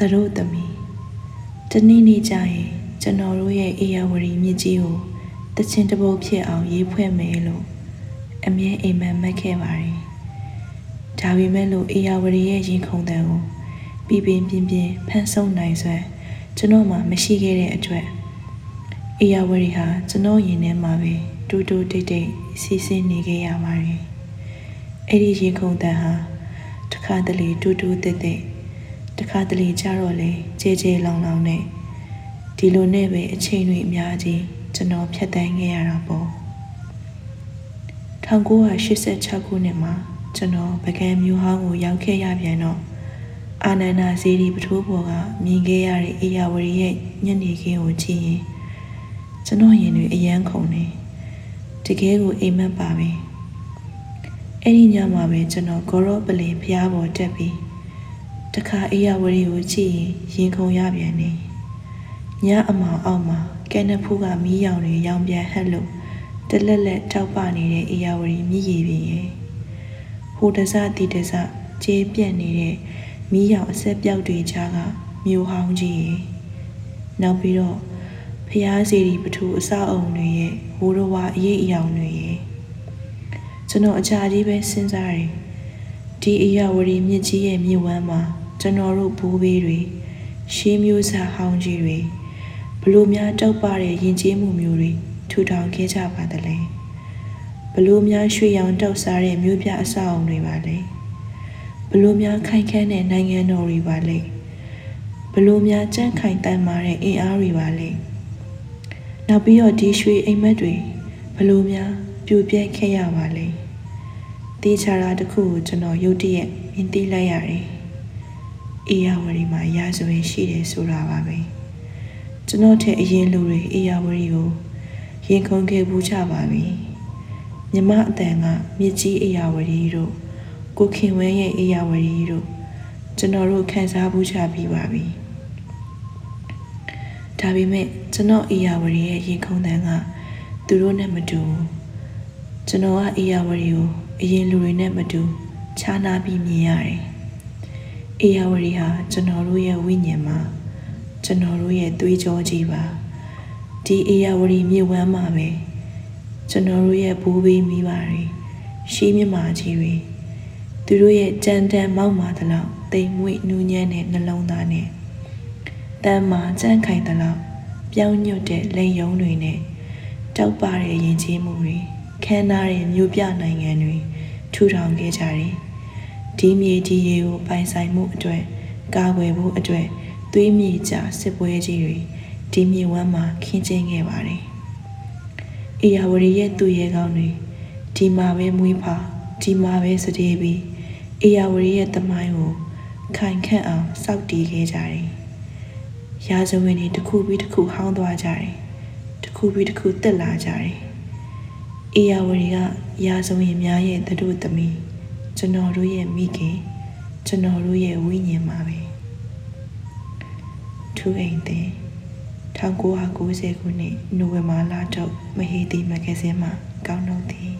သတို့သမီးတနေ့နေ့ကျရင်ကျွန်တော်တို့ရဲ့အေယာဝရီမြစ်ကြီးကိုတချင်တစ်ပုတ်ဖြစ်အောင်ရေးဖွဲ့မယ်လို့အမြဲအိမ်မက်မက်ခဲ့ပါတယ်ဒါပေမဲ့လို့အေယာဝရီရဲ့ရင်ခုန်တဲ့ကိုပြပြင်းပြင်းပြင်းဖန်ဆုံနိုင်စွမ်းကျွန်တော်မှမရှိခဲ့တဲ့အတွက်အေယာဝရီဟာကျွန်တော်ရင်ထဲမှာပဲတူတူတိတ်တိတ်စီးဆင်းနေခဲ့ရပါတယ်အဲ့ဒီရင်ခုန်တဲ့ဟာတခါတလေတူတူတိတ်တိတ် တခါတလေကြတော့လေကြဲကြဲလောင်လောင်နဲ့ဒီလိုနဲ့ပဲအချိန်တွေအများကြီးကျွန်တော်ဖြတ်တန်းခဲ့ရတာပေါ့1986ခုနှစ်မှာကျွန်တော်ပကံမျိုးဟောင်းကိုရောက်ခဲ့ရပြန်တော့အာနန္ဒာဇေဒီပထိုးဘော်ကမြင်ခဲ့ရတဲ့အေယာဝရီရဲ့ညနေခင်းကိုကြည့်ရင်ကျွန်တော်ရင်တွေအယမ်းခုန်နေတကယ်ကိုအိမ်မက်ပါပဲအဲ့ဒီညမှာပဲကျွန်တော်ဂေါရောပလင်ဖျားပေါ်တက်ပြီး တခါအေယာဝရီကိုကြည့်ရင်ရင်ခုန်ရပြန်နေညအမောင်အောက်မှာကဲနဖူးကမီးရောင်တွေရောင်ပြန်ဟက်လို့တလက်လက်တောက်ပနေတဲ့အေယာဝရီမြည်ရည်ပင်ရဲ့ဟိုတစတီတစကျေးပြက်နေတဲ့မီးရောင်အဆက်ပြောက်တွေကြားကမြို့ဟောင်းကြီးရဲ့နောက်ပြီးတော့ဖျားစီဒီပထူအစအုံတွေရဲ့ဟိုးတော်ဝါအရေးအယောင်တွေရဲ့ကျွန်တော်အချာကြီးပဲစဉ်းစားတယ်ဒီအရာဝရီမြစ်ကြီးရဲ့မြစ်ဝမ်းမှာ ကျွန်တော်တို့ဘိုးဘေးတွေရှေးမျိုးစားဟောင်းကြီးတွေဘလို့များတောက်ပတဲ့ယဉ်ကျေးမှုမျိုးတွေထူထောင်ခဲ့ကြပါသလဲဘလို့များရွှေရောင်တောက်စားတဲ့မြို့ပြအဆောက်အုံတွေပါလဲဘလို့များခိုင်ခန့်တဲ့နိုင်ငံတော်တွေပါလဲဘလို့များကြန့်ခိုင်တန်မာတဲ့အင်အားတွေပါလဲနောက်ပြီးတော့ဒီရွှေအိမ်မက်တွေဘလို့များပြိုပြဲခဲ့ရပါလဲတေးချတာတစ်ခုကိုကျွန်တော်ရုတ်တရက်မြင်သိလိုက်ရတယ် အေယာဝရီမှာရာဇဝင်ရှိတယ်ဆိုတာပါပဲကျွန်တော်ထက်အရင်လူတွေအေယာဝရီကိုရင်ခုန်ခဲ့ဘူးကြပါပြီမြမအတန်ကမြစ်ကြီးအေယာဝရီတို့ကိုခင်ဝဲရဲ့အေယာဝရီတို့ကျွန်တော်တို့ခံစားဘူးကြပြီးပါပြီဒါပေမဲ့ကျွန်တော်အေယာဝရီရဲ့ရင်ခုန်တန်ကသူတို့နဲ့မတူကျွန်တော်ကအေယာဝရီကိုအရင်လူတွေနဲ့မတူခြားနာပြီးမြင်ရတယ် အေယာဝရီဟာကျွန်တော်တို့ရဲ့ဝိညာဉ်မှာကျွန်တော်တို့ရဲ့သွေးကြောကြီးပါဒီအေယာဝရီမြေဝမ်းမှာပဲကျွန်တော်တို့ရဲ့ဘိုးဘေးမိပါတွေရှေးမြမာကြီးတွေသူတို့ရဲ့ကြမ်းတမ်းမောက်မာသလောက်တိမ်မွေ့နူးညံ့တဲ့နှလုံးသားနဲ့တမ်းမာကြမ်းခိုင်သလောက်ပြောင်းညွတ်တဲ့လိန်ယုံတွေနဲ့တောက်ပတဲ့ယဉ်ကျေးမှုတွေခမ်းနားတဲ့မြို့ပြနိုင်ငံတွေထူထောင်ခဲ့ကြတယ် ဒီမြေကြီးရေကိုပိုင်ဆိုင်မှုအတွက်ကာကွယ်ဖို့အတွက်သွေးမြေကြစစ်ပွဲကြီးတွေဒီမြေဝမ်းမှာခင်းကျင်းခဲ့ပါတယ်။အေယာဝရီရဲ့သူ့ရဲကောင်းတွေဒီမှာပဲမွေးဖာဒီမှာပဲစတေးပြီးအေယာဝရီရဲ့တမိုင်းကိုခိုင်ခန့်အောင်စောက်တည်ခဲ့ကြတယ်။ရာဇဝင်တွေတစ်ခုပြီးတစ်ခုဟောင်းသွားကြတယ်။တစ်ခုပြီးတစ်ခုတက်လာကြတယ်။အေယာဝရီကရာဇဝင်များရဲ့တတို့သမီး ကျွန်တော်တို့ရဲ့မိခင်ကျွန်တော်တို့ရဲ့ဝိညာဉ်မှာပဲထူအိမ်တဲ့1990ခုနှစ်နိုဝင်ဘာလထုတ်မဟေတီမဂ္ဂဇင်းမှာကောင်းတော့သည်